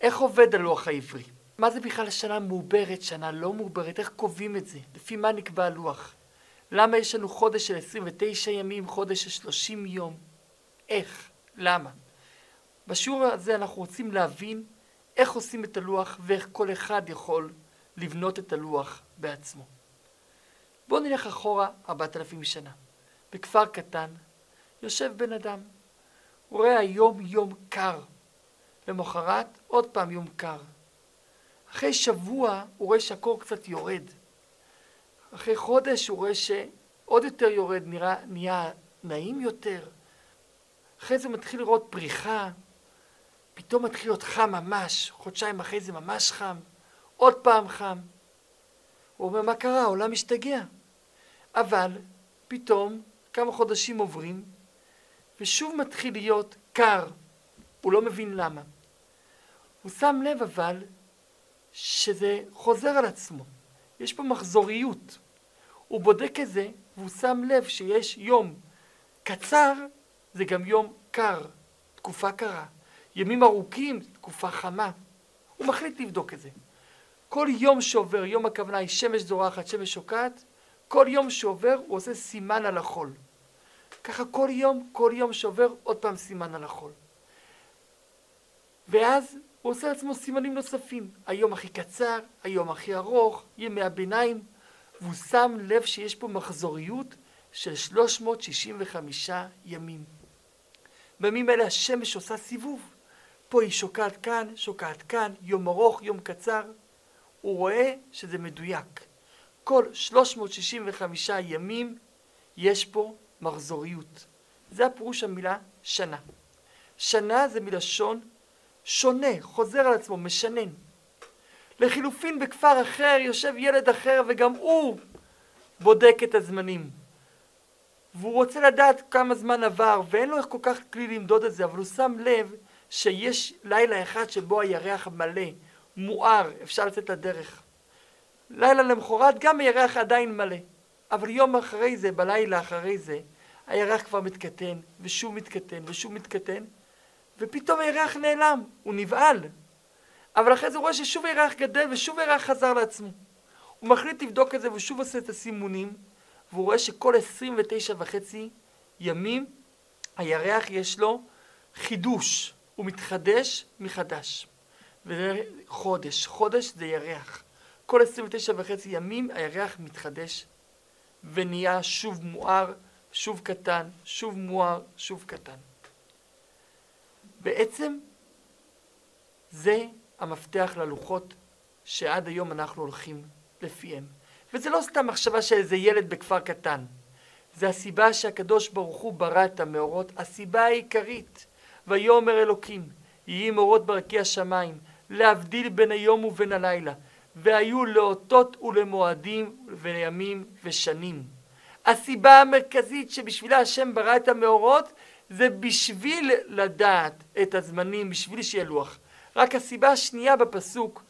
איך עובד הלוח העברי? מה זה בכלל שנה מעוברת, שנה לא מעוברת? איך קובעים את זה? לפי מה נקבע הלוח? למה יש לנו חודש של 29 ימים, חודש של 30 יום? איך? למה? בשיעור הזה אנחנו רוצים להבין איך עושים את הלוח ואיך כל אחד יכול לבנות את הלוח בעצמו. בואו נלך אחורה 4,000 שנה. בכפר קטן יושב בן אדם. הוא רואה היום יום קר. למחרת עוד פעם יום קר. אחרי שבוע הוא רואה שהקור קצת יורד. אחרי חודש הוא רואה שעוד יותר יורד, נראה, נהיה נעים יותר. אחרי זה הוא מתחיל לראות פריחה, פתאום מתחיל להיות חם ממש, חודשיים אחרי זה ממש חם, עוד פעם חם. הוא אומר, מה קרה? העולם משתגע. אבל פתאום כמה חודשים עוברים, ושוב מתחיל להיות קר. הוא לא מבין למה. הוא שם לב אבל שזה חוזר על עצמו. יש פה מחזוריות. הוא בודק את זה והוא שם לב שיש יום קצר, זה גם יום קר, תקופה קרה. ימים ארוכים, תקופה חמה. הוא מחליט לבדוק את זה. כל יום שעובר, יום הכוונה היא שמש זורחת, שמש שוקעת, כל יום שעובר הוא עושה סימן על החול. ככה כל יום, כל יום שעובר, עוד פעם סימן על החול. ואז הוא עושה לעצמו סימנים נוספים. היום הכי קצר, היום הכי ארוך, ימי הביניים, והוא שם לב שיש פה מחזוריות של 365 ימים. בימים אלה השמש עושה סיבוב. פה היא שוקעת כאן, שוקעת כאן, יום ארוך, יום קצר. הוא רואה שזה מדויק. כל 365 ימים יש פה מחזוריות. זה הפירוש המילה שנה. שנה זה מלשון שונה, חוזר על עצמו, משנן. לחילופין בכפר אחר יושב ילד אחר וגם הוא בודק את הזמנים. והוא רוצה לדעת כמה זמן עבר ואין לו איך כל כך כלי למדוד את זה, אבל הוא שם לב שיש לילה אחד שבו הירח מלא, מואר, אפשר לצאת לדרך. לילה למחרת גם הירח עדיין מלא. אבל יום אחרי זה, בלילה אחרי זה, הירח כבר מתקטן, ושוב מתקטן, ושוב מתקטן, ופתאום הירח נעלם, הוא נבהל. אבל אחרי זה הוא רואה ששוב הירח גדל, ושוב הירח חזר לעצמו. הוא מחליט לבדוק את זה, ושוב עושה את הסימונים, והוא רואה שכל 29 וחצי ימים, הירח יש לו חידוש, הוא מתחדש מחדש. וזה חודש, חודש זה ירח. כל 29 וחצי ימים הירח מתחדש ונהיה שוב מואר, שוב קטן, שוב מואר, שוב קטן. בעצם זה המפתח ללוחות שעד היום אנחנו הולכים לפיהם. וזה לא סתם מחשבה של איזה ילד בכפר קטן. זה הסיבה שהקדוש ברוך הוא ברא את המאורות, הסיבה העיקרית. ויאמר אלוקים, יהי מאורות ברקיע השמיים, להבדיל בין היום ובין הלילה, והיו לאותות ולמועדים וימים ושנים. הסיבה המרכזית שבשבילה השם ברא את המאורות זה בשביל לדעת את הזמנים, בשביל שיהיה לוח. רק הסיבה השנייה בפסוק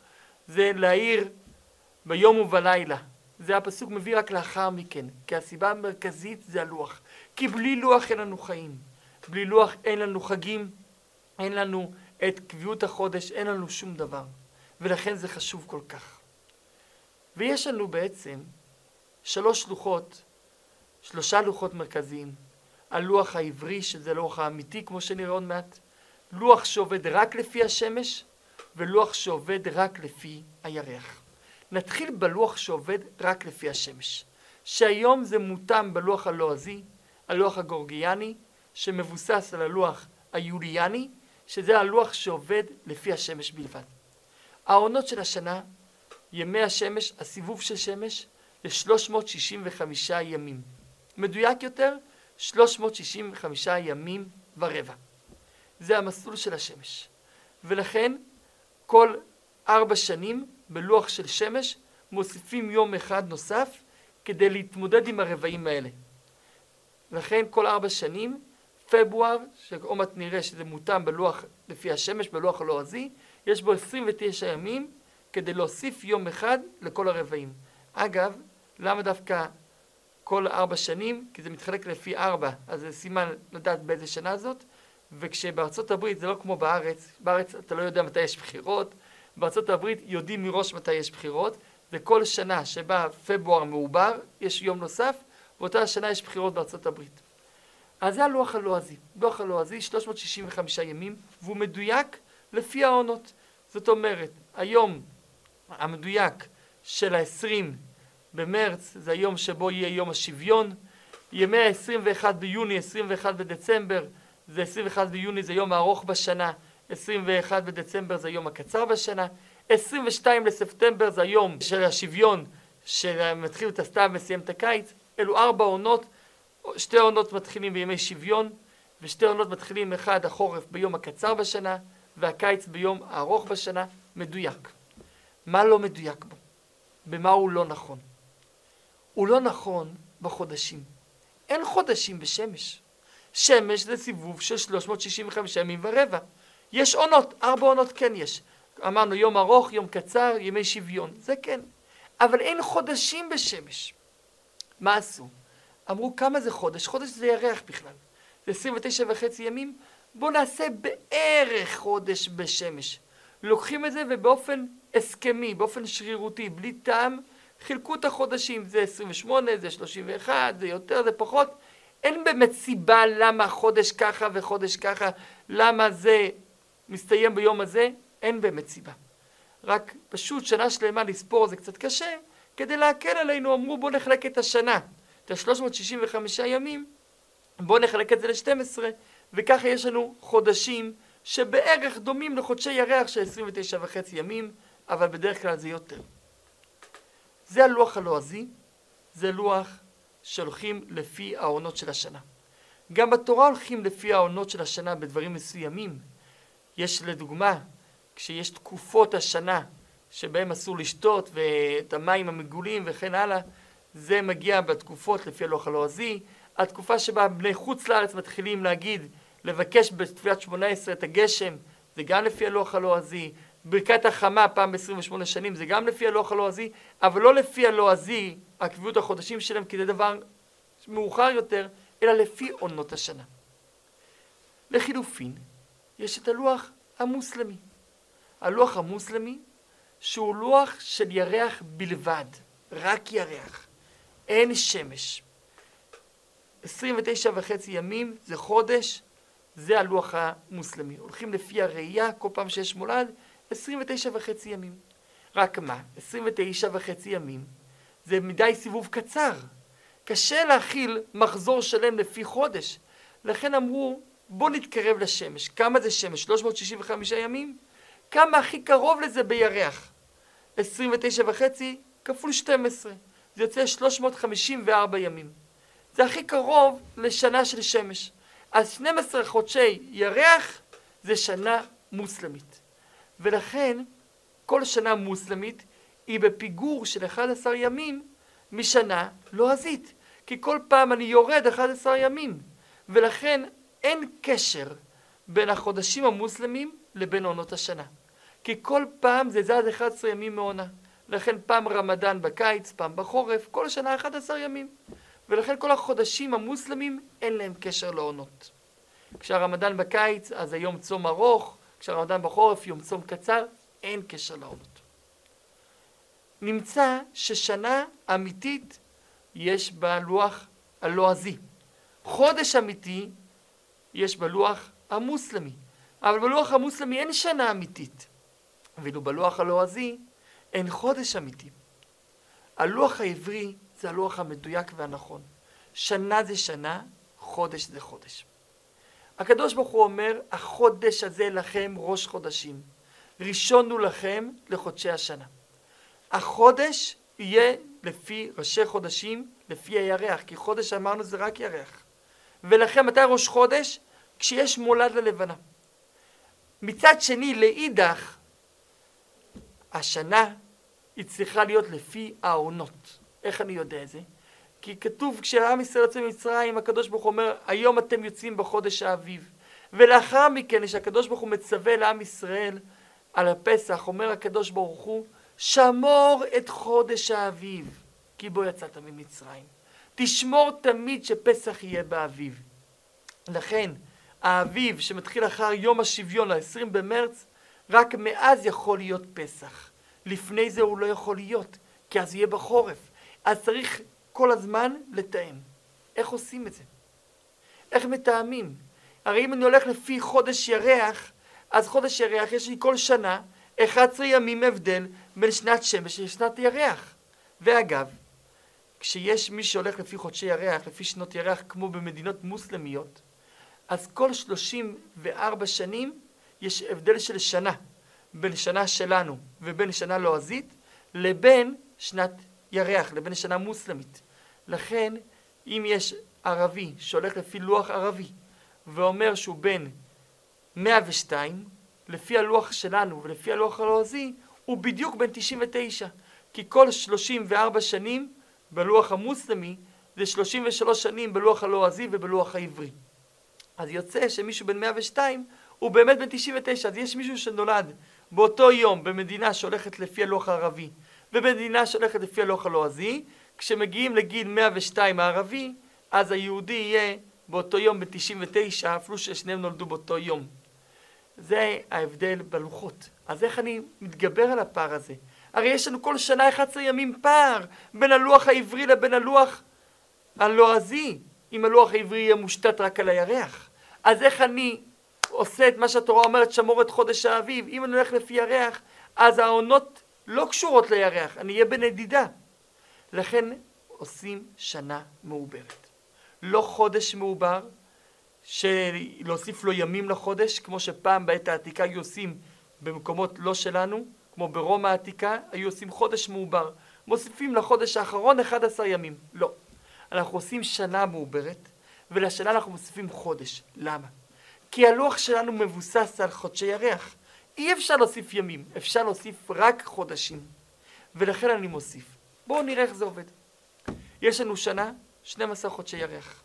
זה להעיר ביום ובלילה. זה הפסוק מביא רק לאחר מכן, כי הסיבה המרכזית זה הלוח. כי בלי לוח אין לנו חיים. בלי לוח אין לנו חגים, אין לנו את קביעות החודש, אין לנו שום דבר. ולכן זה חשוב כל כך. ויש לנו בעצם שלוש לוחות, שלושה לוחות מרכזיים. הלוח העברי, שזה לוח האמיתי, כמו שנראה עוד מעט, לוח שעובד רק לפי השמש, ולוח שעובד רק לפי הירח. נתחיל בלוח שעובד רק לפי השמש, שהיום זה מותאם בלוח הלועזי, הלוח הגורגיאני, שמבוסס על הלוח היוליאני, שזה הלוח שעובד לפי השמש בלבד. העונות של השנה, ימי השמש, הסיבוב של שמש, זה 365 ימים. מדויק יותר, 365 ימים ורבע. זה המסלול של השמש. ולכן כל ארבע שנים בלוח של שמש מוסיפים יום אחד נוסף כדי להתמודד עם הרבעים האלה. לכן כל ארבע שנים, פברואר, שעוד מעט נראה שזה מותאם בלוח לפי השמש, בלוח הלועזי, יש בו 29 ימים כדי להוסיף יום אחד לכל הרבעים. אגב, למה דווקא כל ארבע שנים? כי זה מתחלק לפי ארבע, אז זה סימן לדעת באיזה שנה זאת, וכשבארצות הברית זה לא כמו בארץ, בארץ אתה לא יודע מתי יש בחירות, בארצות הברית יודעים מראש מתי יש בחירות, וכל שנה שבה פברואר מעובר, יש יום נוסף, ואותה שנה יש בחירות בארצות הברית. אז זה הלוח הלועזי. לוח הלועזי, 365 ימים, והוא מדויק לפי העונות. זאת אומרת, היום המדויק של ה-20 במרץ זה היום שבו יהיה יום השוויון, ימי ה-21 ביוני, 21 בדצמבר, זה 21 ביוני זה יום הארוך בשנה, 21 בדצמבר זה יום הקצר בשנה, 22 לספטמבר זה היום של השוויון שמתחיל את הסתיו ומסיים את הקיץ, אלו ארבע עונות, שתי עונות מתחילים בימי שוויון ושתי עונות מתחילים אחד החורף ביום הקצר בשנה והקיץ ביום הארוך בשנה, מדויק. מה לא מדויק בו? במה הוא לא נכון? הוא לא נכון בחודשים. אין חודשים בשמש. שמש זה סיבוב של 365 ימים ורבע. יש עונות, ארבע עונות כן יש. אמרנו יום ארוך, יום קצר, ימי שוויון, זה כן. אבל אין חודשים בשמש. מה עשו? אמרו כמה זה חודש? חודש זה ירח בכלל. זה 29 וחצי ימים, בואו נעשה בערך חודש בשמש. לוקחים את זה ובאופן הסכמי, באופן שרירותי, בלי טעם, חילקו את החודשים, זה 28, זה 31, זה יותר, זה פחות. אין באמת סיבה למה חודש ככה וחודש ככה, למה זה מסתיים ביום הזה, אין באמת סיבה. רק פשוט שנה שלמה לספור זה קצת קשה, כדי להקל עלינו אמרו בואו נחלק את השנה, את ה-365 ימים, בואו נחלק את זה ל-12, וככה יש לנו חודשים שבערך דומים לחודשי ירח של 29 וחצי ימים, אבל בדרך כלל זה יותר. זה הלוח הלועזי, זה לוח שהולכים לפי העונות של השנה. גם בתורה הולכים לפי העונות של השנה בדברים מסוימים. יש לדוגמה, כשיש תקופות השנה שבהם אסור לשתות ואת המים המגולים וכן הלאה, זה מגיע בתקופות לפי הלוח הלועזי. התקופה שבה בני חוץ לארץ מתחילים להגיד, לבקש בתפילת שמונה עשרה את הגשם, זה גם לפי הלוח הלועזי. ברכת החמה פעם ב-28 שנים זה גם לפי הלוח הלועזי, אבל לא לפי הלועזי, הקביעות החודשים שלהם, כי זה דבר מאוחר יותר, אלא לפי עונות השנה. לחילופין, יש את הלוח המוסלמי. הלוח המוסלמי, שהוא לוח של ירח בלבד, רק ירח, אין שמש. 29 וחצי ימים זה חודש, זה הלוח המוסלמי. הולכים לפי הראייה, כל פעם שיש מולד, 29 וחצי ימים. רק מה, 29 וחצי ימים זה מדי סיבוב קצר. קשה להכיל מחזור שלם לפי חודש. לכן אמרו, בוא נתקרב לשמש. כמה זה שמש? 365 ימים? כמה הכי קרוב לזה בירח? 29 וחצי כפול 12. זה יוצא 354 ימים. זה הכי קרוב לשנה של שמש. אז 12 חודשי ירח זה שנה מוסלמית. ולכן כל שנה מוסלמית היא בפיגור של 11 ימים משנה לועזית. כי כל פעם אני יורד 11 ימים. ולכן אין קשר בין החודשים המוסלמים לבין עונות השנה. כי כל פעם זה זז 11 ימים מעונה. לכן פעם רמדאן בקיץ, פעם בחורף, כל שנה 11 ימים. ולכן כל החודשים המוסלמים אין להם קשר לעונות. כשהרמדאן בקיץ אז היום צום ארוך, כשהרמדאן בחורף יום צום קצר, אין קשר לעונות. נמצא ששנה אמיתית יש בלוח הלועזי. חודש אמיתי יש בלוח המוסלמי. אבל בלוח המוסלמי אין שנה אמיתית. ואילו בלוח הלועזי אין חודש אמיתי. הלוח העברי זה הלוח המדויק והנכון. שנה זה שנה, חודש זה חודש. הקדוש ברוך הוא אומר, החודש הזה לכם ראש חודשים. ראשון הוא לכם לחודשי השנה. החודש יהיה לפי ראשי חודשים, לפי הירח, כי חודש אמרנו זה רק ירח. ולכן מתי ראש חודש? כשיש מולד ללבנה. מצד שני, לאידך, השנה היא צריכה להיות לפי העונות. איך אני יודע את זה? כי כתוב כשעם ישראל יוצא ממצרים, הקדוש ברוך הוא אומר, היום אתם יוצאים בחודש האביב. ולאחר מכן, כשהקדוש ברוך הוא מצווה לעם ישראל על הפסח, אומר הקדוש ברוך הוא, שמור את חודש האביב, כי בו יצאת ממצרים. תשמור תמיד שפסח יהיה באביב. לכן, האביב שמתחיל אחר יום השוויון, ה-20 במרץ, רק מאז יכול להיות פסח. לפני זה הוא לא יכול להיות, כי אז יהיה בחורף. אז צריך כל הזמן לתאם. איך עושים את זה? איך מתאמים? הרי אם אני הולך לפי חודש ירח, אז חודש ירח יש לי כל שנה 11 ימים הבדל בין שנת שמש לשנת ירח. ואגב, כשיש מי שהולך לפי חודשי ירח, לפי שנות ירח, כמו במדינות מוסלמיות, אז כל 34 שנים יש הבדל של שנה בין שנה שלנו ובין שנה לועזית לבין שנת ירח, לבין שנה מוסלמית. לכן, אם יש ערבי שהולך לפי לוח ערבי ואומר שהוא בן 102, לפי הלוח שלנו ולפי הלוח הלועזי, הוא בדיוק בן 99. כי כל 34 שנים בלוח המוסלמי זה 33 שנים בלוח הלועזי ובלוח העברי. אז יוצא שמישהו בן 102 הוא באמת בן 99, אז יש מישהו שנולד באותו יום במדינה שהולכת לפי הלוח הערבי ובמדינה שהולכת לפי הלוח הלועזי, כשמגיעים לגיל 102 הערבי, אז היהודי יהיה באותו יום בן 99, אפילו ששניהם נולדו באותו יום. זה ההבדל בלוחות. אז איך אני מתגבר על הפער הזה? הרי יש לנו כל שנה 11 ימים פער בין הלוח העברי לבין הלוח הלועזי, אם הלוח העברי יהיה מושתת רק על הירח. אז איך אני עושה את מה שהתורה אומרת, שמור את חודש האביב? אם אני הולך לפי ירח, אז העונות לא קשורות לירח, אני אהיה בנדידה. לכן עושים שנה מעוברת. לא חודש מעובר, שלהוסיף לו ימים לחודש, כמו שפעם בעת העתיקה היו עושים במקומות לא שלנו, כמו ברומא העתיקה, היו עושים חודש מעובר. מוסיפים לחודש האחרון 11 ימים. לא. אנחנו עושים שנה מעוברת, ולשנה אנחנו מוסיפים חודש. למה? כי הלוח שלנו מבוסס על חודשי ירח. אי אפשר להוסיף ימים, אפשר להוסיף רק חודשים. ולכן אני מוסיף. בואו נראה איך זה עובד. יש לנו שנה, 12 חודשי ירח.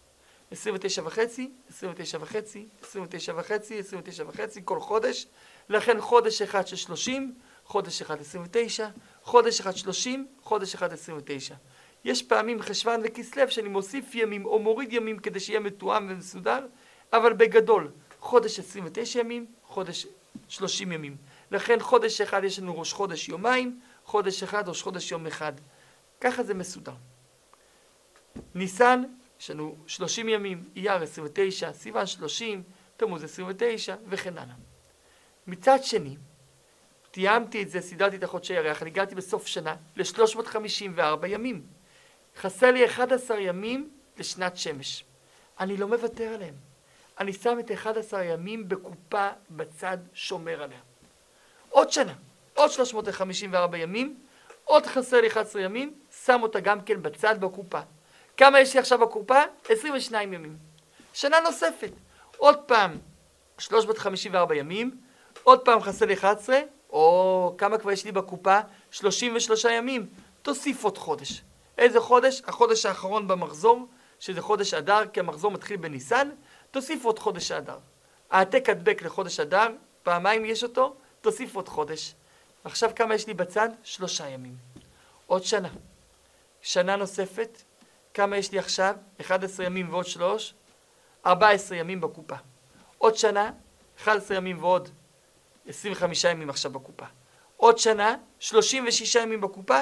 29 וחצי, 29 וחצי, 29 וחצי, 29 וחצי, כל חודש. לכן חודש אחד של 30, חודש אחד 29, חודש אחד 30, חודש אחד 29. יש פעמים חשוון וכסלו שאני מוסיף ימים או מוריד ימים כדי שיהיה מתואם ומסודר, אבל בגדול, חודש 29 ימים, חודש 30 ימים. לכן חודש אחד יש לנו ראש חודש יומיים, חודש אחד ראש חודש יום אחד. ככה זה מסודר. ניסן יש לנו 30 ימים, אייר 29, סיוון 30, תמוז 29 וכן הלאה. מצד שני, תיאמתי את זה, סידרתי את החודשי ירח, אני הגעתי בסוף שנה ל-354 ימים. חסר לי 11 ימים לשנת שמש. אני לא מוותר עליהם. אני שם את 11 ימים בקופה בצד, שומר עליה. עוד שנה, עוד 354 ימים, עוד חסר לי 11 ימים, שם אותה גם כן בצד בקופה. כמה יש לי עכשיו בקופה? 22 ימים. שנה נוספת. עוד פעם 354 ימים, עוד פעם חסר לי 11, או כמה כבר יש לי בקופה? 33 ימים. תוסיף עוד חודש. איזה חודש? החודש האחרון במחזור, שזה חודש אדר, כי המחזור מתחיל בניסן, תוסיף עוד חודש אדר. העתק הדבק לחודש אדר, פעמיים יש אותו, תוסיף עוד חודש. עכשיו כמה יש לי בצד? שלושה ימים. עוד שנה. שנה נוספת, כמה יש לי עכשיו? 11 ימים ועוד 3, 14 ימים בקופה. עוד שנה, 11 ימים ועוד 25 ימים עכשיו בקופה. עוד שנה, 36 ימים בקופה,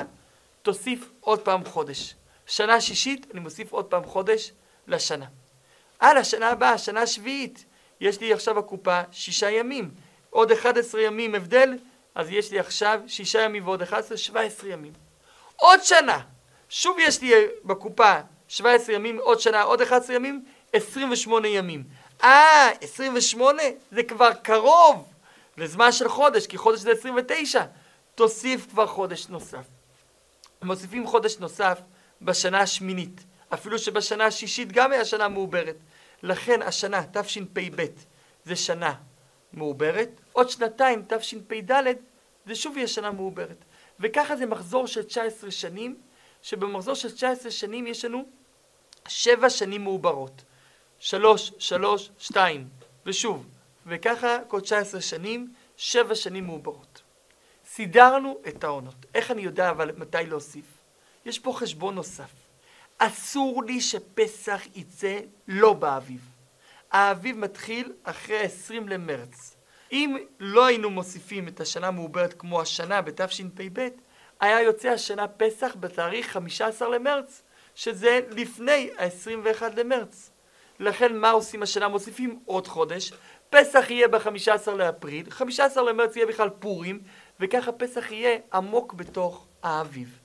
תוסיף עוד פעם חודש. שנה שישית, אני מוסיף עוד פעם חודש לשנה. הלאה, שנה הבאה, שנה שביעית, יש לי עכשיו בקופה שישה ימים. עוד 11 ימים הבדל, אז יש לי עכשיו שישה ימים ועוד 11, 17 ימים. עוד שנה, שוב יש לי בקופה 17 ימים, עוד שנה, עוד 11 ימים, 28 ימים. אה, 28? זה כבר קרוב לזמן של חודש, כי חודש זה 29. תוסיף כבר חודש נוסף. מוסיפים חודש נוסף בשנה השמינית, אפילו שבשנה השישית גם היה שנה מעוברת. לכן השנה, תשפ"ב, זה שנה מעוברת, עוד שנתיים, תשפ"ד, זה שוב יהיה שנה מעוברת. וככה זה מחזור של 19 שנים, שבמחזור של 19 שנים יש לנו שבע שנים מעוברות. שלוש, שלוש, שתיים, ושוב, וככה כל 19 שנים, שבע שנים מעוברות. סידרנו את העונות. איך אני יודע אבל מתי להוסיף? יש פה חשבון נוסף. אסור לי שפסח יצא לא באביב. האביב מתחיל אחרי ה-20 למרץ. אם לא היינו מוסיפים את השנה המעוברת כמו השנה בתשפ"ב, היה יוצא השנה פסח בתאריך 15 למרץ, שזה לפני ה-21 למרץ. לכן מה עושים השנה? מוסיפים עוד חודש, פסח יהיה ב-15 לאפריל, 15 למרץ יהיה בכלל פורים, וככה פסח יהיה עמוק בתוך האביב.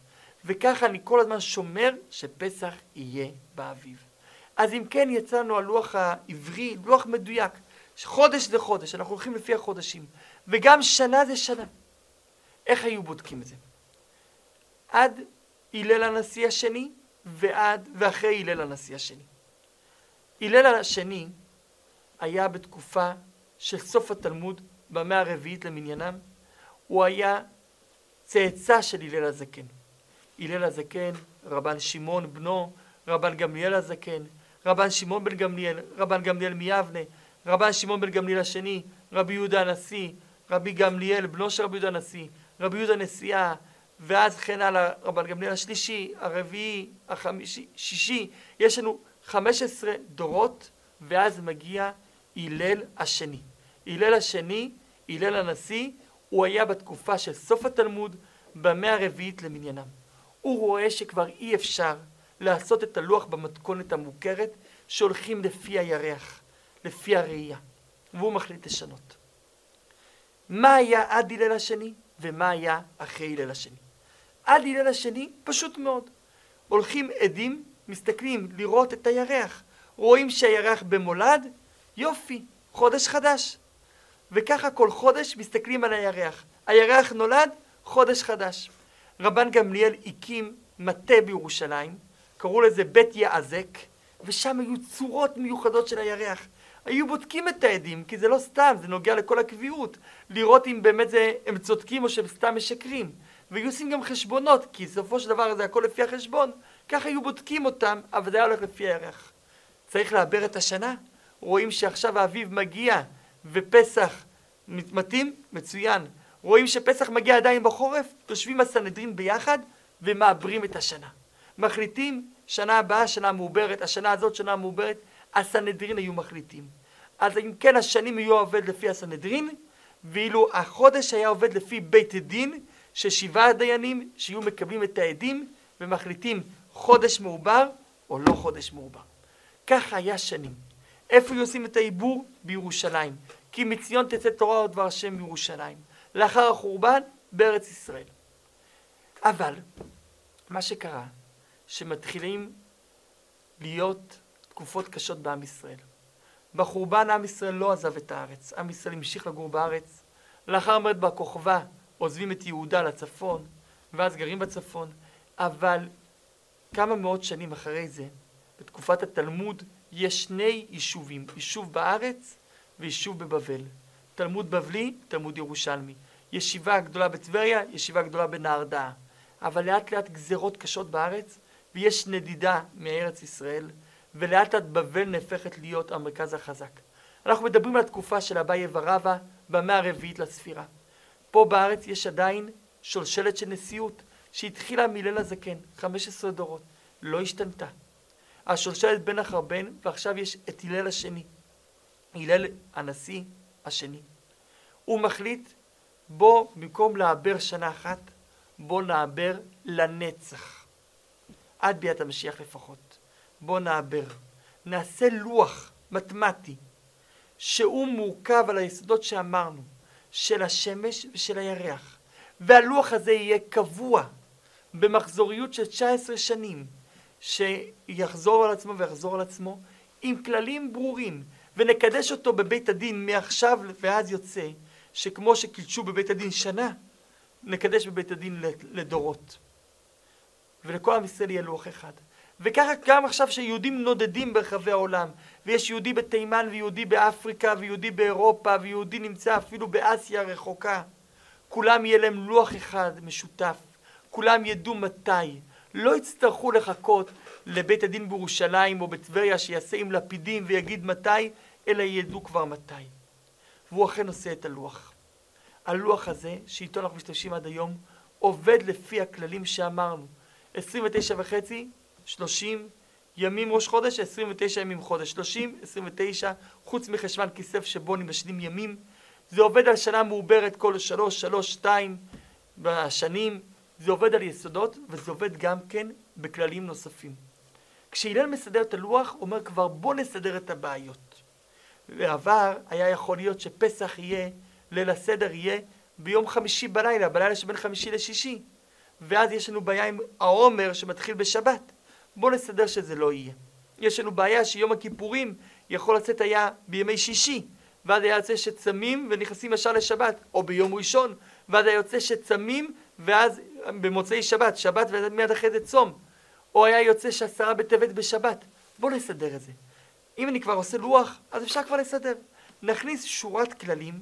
וככה אני כל הזמן שומר שפסח יהיה באביב. אז אם כן יצא לנו הלוח העברי, לוח מדויק, חודש זה חודש, אנחנו הולכים לפי החודשים, וגם שנה זה שנה. איך היו בודקים את זה? עד הלל הנשיא השני ועד ואחרי הלל הנשיא השני. הלל השני היה בתקופה של סוף התלמוד במאה הרביעית למניינם, הוא היה צאצא של הלל הזקן. הלל הזקן, רבן שמעון בנו, רבן גמליאל הזקן, רבן שמעון בן גמליאל, רבן גמליאל מיבנה, רבן שמעון בן גמליאל השני, רבי יהודה הנשיא, רבי גמליאל, בנו של רבי יהודה הנשיא, רבי יהודה נשיאה, ואז כן הלאה, רבן גמליאל השלישי, הרביעי, החמישי, שישי, יש לנו 15 דורות, ואז מגיע הלל השני. הלל השני, הלל הנשיא, הוא היה בתקופה של סוף התלמוד, במאה הרביעית למניינם. הוא רואה שכבר אי אפשר לעשות את הלוח במתכונת המוכרת, שהולכים לפי הירח, לפי הראייה, והוא מחליט לשנות. מה היה עד הלל השני, ומה היה אחרי הלל השני? עד הלל השני, פשוט מאוד. הולכים עדים, מסתכלים לראות את הירח. רואים שהירח במולד, יופי, חודש חדש. וככה כל חודש מסתכלים על הירח. הירח נולד, חודש חדש. רבן גמליאל הקים מטה בירושלים, קראו לזה בית יעזק, ושם היו צורות מיוחדות של הירח. היו בודקים את העדים, כי זה לא סתם, זה נוגע לכל הקביעות, לראות אם באמת זה, הם צודקים או שהם סתם משקרים. והיו עושים גם חשבונות, כי בסופו של דבר זה הכל לפי החשבון, ככה היו בודקים אותם, אבל זה היה הולך לפי הירח. צריך לעבר את השנה, רואים שעכשיו האביב מגיע ופסח מתאים, מצוין. רואים שפסח מגיע עדיין בחורף, יושבים הסנהדרין ביחד ומעברים את השנה. מחליטים, שנה הבאה שנה מעוברת, השנה הזאת שנה מעוברת, הסנהדרין היו מחליטים. אז אם כן השנים היו עובד לפי הסנהדרין, ואילו החודש היה עובד לפי בית דין, ששבעה דיינים שיהיו מקבלים את העדים ומחליטים חודש מעובר או לא חודש מעובר. ככה היה שנים. איפה היו עושים את העיבור? בירושלים. כי מציון תצא תורה ודבר השם בירושלים. לאחר החורבן, בארץ ישראל. אבל, מה שקרה, שמתחילים להיות תקופות קשות בעם ישראל. בחורבן עם ישראל לא עזב את הארץ, עם ישראל המשיך לגור בארץ. לאחר מרד בר כוכבא עוזבים את יהודה לצפון, ואז גרים בצפון, אבל כמה מאות שנים אחרי זה, בתקופת התלמוד, יש שני יישובים, יישוב בארץ ויישוב בבבל. תלמוד בבלי, תלמוד ירושלמי. ישיבה גדולה בטבריה, ישיבה גדולה בנהרדעה. אבל לאט לאט גזרות קשות בארץ, ויש נדידה מארץ ישראל, ולאט לאט בבל נהפכת להיות המרכז החזק. אנחנו מדברים על התקופה של אביי ורבא במאה הרביעית לספירה. פה בארץ יש עדיין שולשלת של נשיאות שהתחילה מליל הזקן, 15 דורות, לא השתנתה. השולשלת בן אחר בן, ועכשיו יש את הלל השני, הלל הנשיא השני. הוא מחליט, בוא, במקום לעבר שנה אחת, בוא נעבר לנצח. עד ביאת המשיח לפחות. בוא נעבר. נעשה לוח מתמטי, שהוא מורכב על היסודות שאמרנו. של השמש ושל הירח. והלוח הזה יהיה קבוע במחזוריות של 19 שנים, שיחזור על עצמו ויחזור על עצמו, עם כללים ברורים, ונקדש אותו בבית הדין מעכשיו ואז יוצא, שכמו שקידשו בבית הדין שנה, נקדש בבית הדין לדורות. ולכל עם ישראל יהיה לוח אחד. וככה גם עכשיו שיהודים נודדים ברחבי העולם, ויש יהודי בתימן ויהודי באפריקה ויהודי באירופה ויהודי נמצא אפילו באסיה הרחוקה, כולם יהיה להם לוח אחד משותף, כולם ידעו מתי, לא יצטרכו לחכות לבית הדין בירושלים או בטבריה שיעשה עם לפידים ויגיד מתי, אלא ידעו כבר מתי. והוא אכן עושה את הלוח. הלוח הזה, שאיתו אנחנו משתמשים עד היום, עובד לפי הכללים שאמרנו. 29 וחצי, 30, ימים ראש חודש, 29 ימים חודש. 30, 29, חוץ מחשוון כסף שבו נמשנים ימים. זה עובד על שנה מעוברת כל שלוש, שלוש, שתיים בשנים. זה עובד על יסודות, וזה עובד גם כן בכללים נוספים. כשהלל מסדר את הלוח, הוא אומר כבר בוא נסדר את הבעיות. בעבר היה יכול להיות שפסח יהיה, ליל הסדר יהיה ביום חמישי בלילה, בלילה שבין חמישי לשישי. ואז יש לנו בעיה עם העומר שמתחיל בשבת. בואו נסדר שזה לא יהיה. יש לנו בעיה שיום הכיפורים יכול לצאת היה בימי שישי, ואז היה יוצא שצמים ונכנסים ישר לשבת, או ביום ראשון, ואז היה יוצא שצמים ואז במוצאי שבת, שבת ומיד אחרי זה צום, או היה יוצא שעשרה בטבת בשבת. בואו נסדר את זה. אם אני כבר עושה לוח, אז אפשר כבר לסדר. נכניס שורת כללים,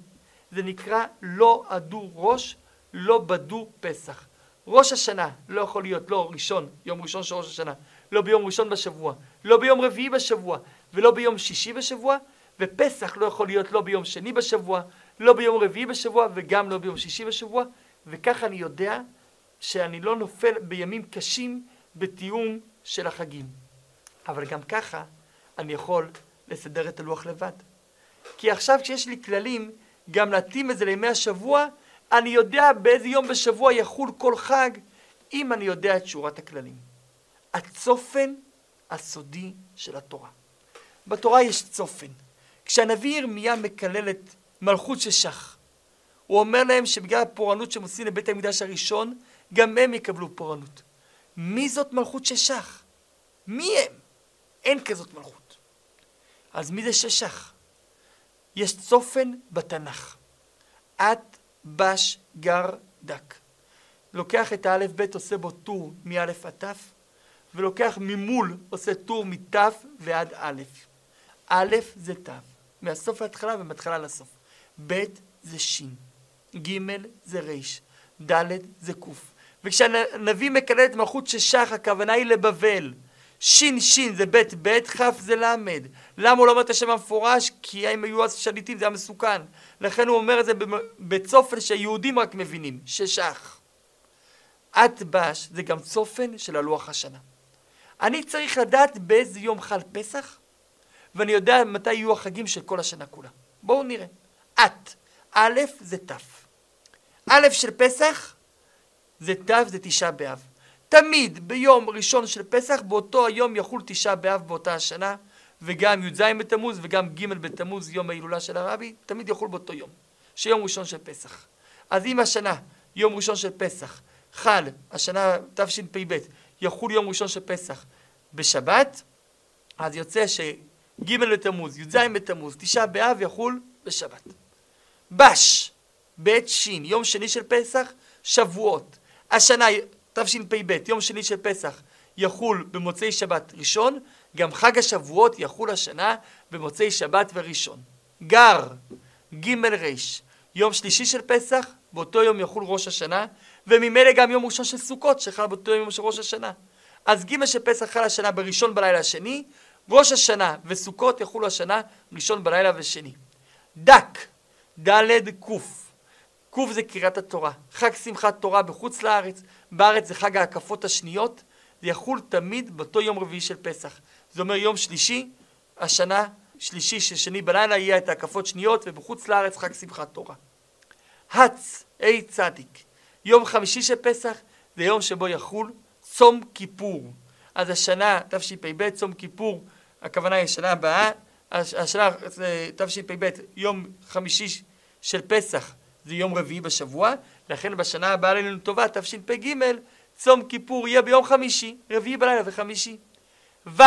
זה נקרא לא עדו ראש, לא בדו פסח. ראש השנה לא יכול להיות לא ראשון, יום ראשון של ראש השנה, לא ביום ראשון בשבוע, לא ביום רביעי בשבוע, ולא ביום שישי בשבוע, ופסח לא יכול להיות לא ביום שני בשבוע, לא ביום רביעי בשבוע, וגם לא ביום שישי בשבוע, וככה אני יודע שאני לא נופל בימים קשים בתיאום של החגים. אבל גם ככה אני יכול לסדר את הלוח לבד. כי עכשיו כשיש לי כללים, גם להתאים את זה לימי השבוע, אני יודע באיזה יום בשבוע יחול כל חג, אם אני יודע את שורת הכללים. הצופן הסודי של התורה. בתורה יש צופן. כשהנביא ירמיה מקלל את מלכות ששח, הוא אומר להם שבגלל הפורענות שהם עושים לבית המקדש הראשון, גם הם יקבלו פורענות. מי זאת מלכות ששח? מי הם? אין כזאת מלכות. אז מי זה ששח? יש צופן בתנ"ך. את בש גר דק. לוקח את האלף בית עושה בו טור מאלף עד תף, ולוקח ממול עושה טור מתף ועד א'. א' זה ת', מהסוף להתחלה ומהתחלה לסוף. ב' זה ש', ג' זה ר', ד' זה ק'. וכשהנביא מקלל את מלכות ששח, הכוונה היא לבבל. שין שין זה בית בית, כף זה למד. למה הוא לא אומר את השם המפורש? כי אם היו אז שליטים זה היה מסוכן. לכן הוא אומר את זה בצופן שיהודים רק מבינים, ששח. אטבש זה גם צופן של הלוח השנה. אני צריך לדעת באיזה יום חל פסח, ואני יודע מתי יהיו החגים של כל השנה כולה. בואו נראה. את, א' זה ת'. א' של פסח זה ת' זה תשעה באב. תמיד ביום ראשון של פסח, באותו היום יחול תשעה באב באותה השנה, וגם י"ז בתמוז וגם ג' בתמוז, יום ההילולה של הרבי, תמיד יחול באותו יום, שיום ראשון של פסח. אז אם השנה, יום ראשון של פסח, חל, השנה תשפ"ב, יחול יום ראשון של פסח בשבת, אז יוצא שג' בתמוז, י"ז בתמוז, תשעה באב יחול בשבת. בש, בית שין, יום שני של פסח, שבועות. השנה תשפ"ב, יום שני של פסח, יחול במוצאי שבת ראשון, גם חג השבועות יחול השנה במוצאי שבת וראשון. גר, ג' ר', יום שלישי של פסח, באותו יום יחול ראש השנה, וממילא גם יום ראשון של סוכות שחל באותו יום של ראש השנה. אז ג' של פסח חל השנה בראשון בלילה השני, ראש השנה וסוכות יחולו השנה ראשון בלילה ושני. דק, ד' ק' ק' זה קריאת התורה. חג שמחת תורה בחוץ לארץ, בארץ זה חג ההקפות השניות, זה יחול תמיד באותו יום רביעי של פסח. זה אומר יום שלישי, השנה שלישי של שני בלילה יהיה את ההקפות שניות, ובחוץ לארץ חג שמחת תורה. הץ, ה' צדיק, יום חמישי של פסח זה יום שבו יחול צום כיפור. אז השנה תשפ"ב, צום כיפור, הכוונה היא השנה הבאה, השנה תשפ"ב, יום חמישי של פסח זה יום רביעי בשבוע, לכן בשנה הבאה עלינו טובה, תשפ"ג, צום כיפור יהיה ביום חמישי, רביעי בלילה וחמישי. ופ,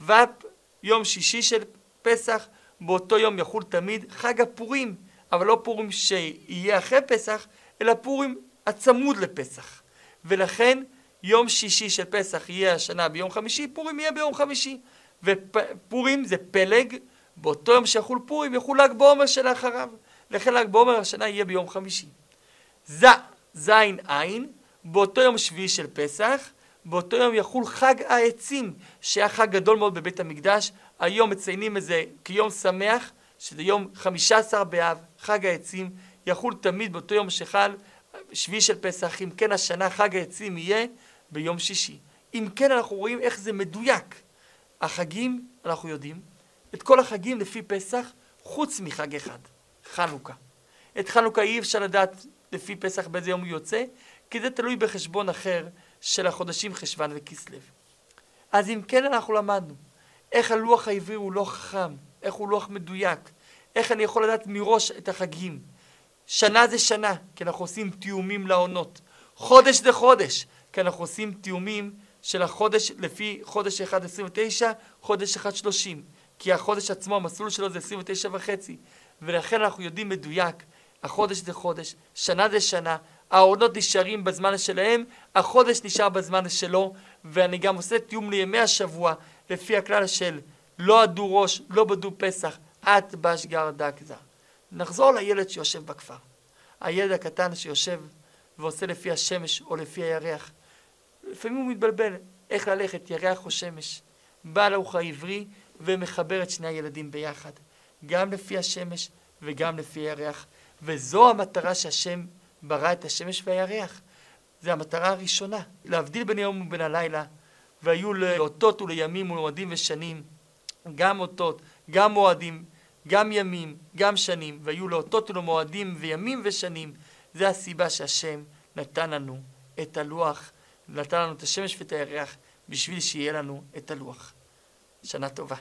ופ, יום שישי של פסח, באותו יום יחול תמיד חג הפורים, אבל לא פורים שיהיה אחרי פסח, אלא פורים הצמוד לפסח. ולכן יום שישי של פסח יהיה השנה ביום חמישי, פורים יהיה ביום חמישי. ופורים זה פלג, באותו יום שיחול פורים יחול ל"ג בעומר שלאחריו. לכן ל"ג בעומר השנה יהיה ביום חמישי. ז, זין עין, באותו יום שביעי של פסח, באותו יום יחול חג העצים, שהיה חג גדול מאוד בבית המקדש. היום מציינים את זה כיום שמח, שזה יום חמישה עשר באב, חג העצים, יחול תמיד באותו יום שחל שביעי של פסח, אם כן השנה חג העצים יהיה ביום שישי. אם כן, אנחנו רואים איך זה מדויק. החגים, אנחנו יודעים, את כל החגים לפי פסח, חוץ מחג אחד, חנוכה. את חנוכה אי אפשר לדעת לפי פסח באיזה יום הוא יוצא, כי זה תלוי בחשבון אחר של החודשים חשוון וכסלו. אז אם כן אנחנו למדנו איך הלוח העברי הוא לוח חכם, איך הוא לוח מדויק, איך אני יכול לדעת מראש את החגים. שנה זה שנה, כי אנחנו עושים תיאומים לעונות. חודש זה חודש, כי אנחנו עושים תיאומים של החודש לפי חודש 1.29, חודש 1.30. כי החודש עצמו, המסלול שלו זה 29 וחצי. ולכן אנחנו יודעים מדויק, החודש זה חודש, שנה זה שנה, העונות נשארים בזמן שלהם, החודש נשאר בזמן שלו, ואני גם עושה תיאום לימי השבוע, לפי הכלל של לא עדו ראש, לא בדו פסח, את בשגר דק זר. נחזור לילד שיושב בכפר. הילד הקטן שיושב ועושה לפי השמש או לפי הירח. לפעמים הוא מתבלבל איך ללכת, ירח או שמש. בא להוך העברי ומחבר את שני הילדים ביחד, גם לפי השמש וגם לפי הירח. וזו המטרה שהשם ברא את השמש והירח. זו המטרה הראשונה, להבדיל בין היום ובין הלילה, והיו לאותות ולימים ומועדים ושנים, גם אותות, גם מועדים, גם ימים, גם שנים, והיו לאותות ולמועדים וימים ושנים. זה הסיבה שהשם נתן לנו את הלוח, נתן לנו את השמש ואת הירח, בשביל שיהיה לנו את הלוח. שנה טובה.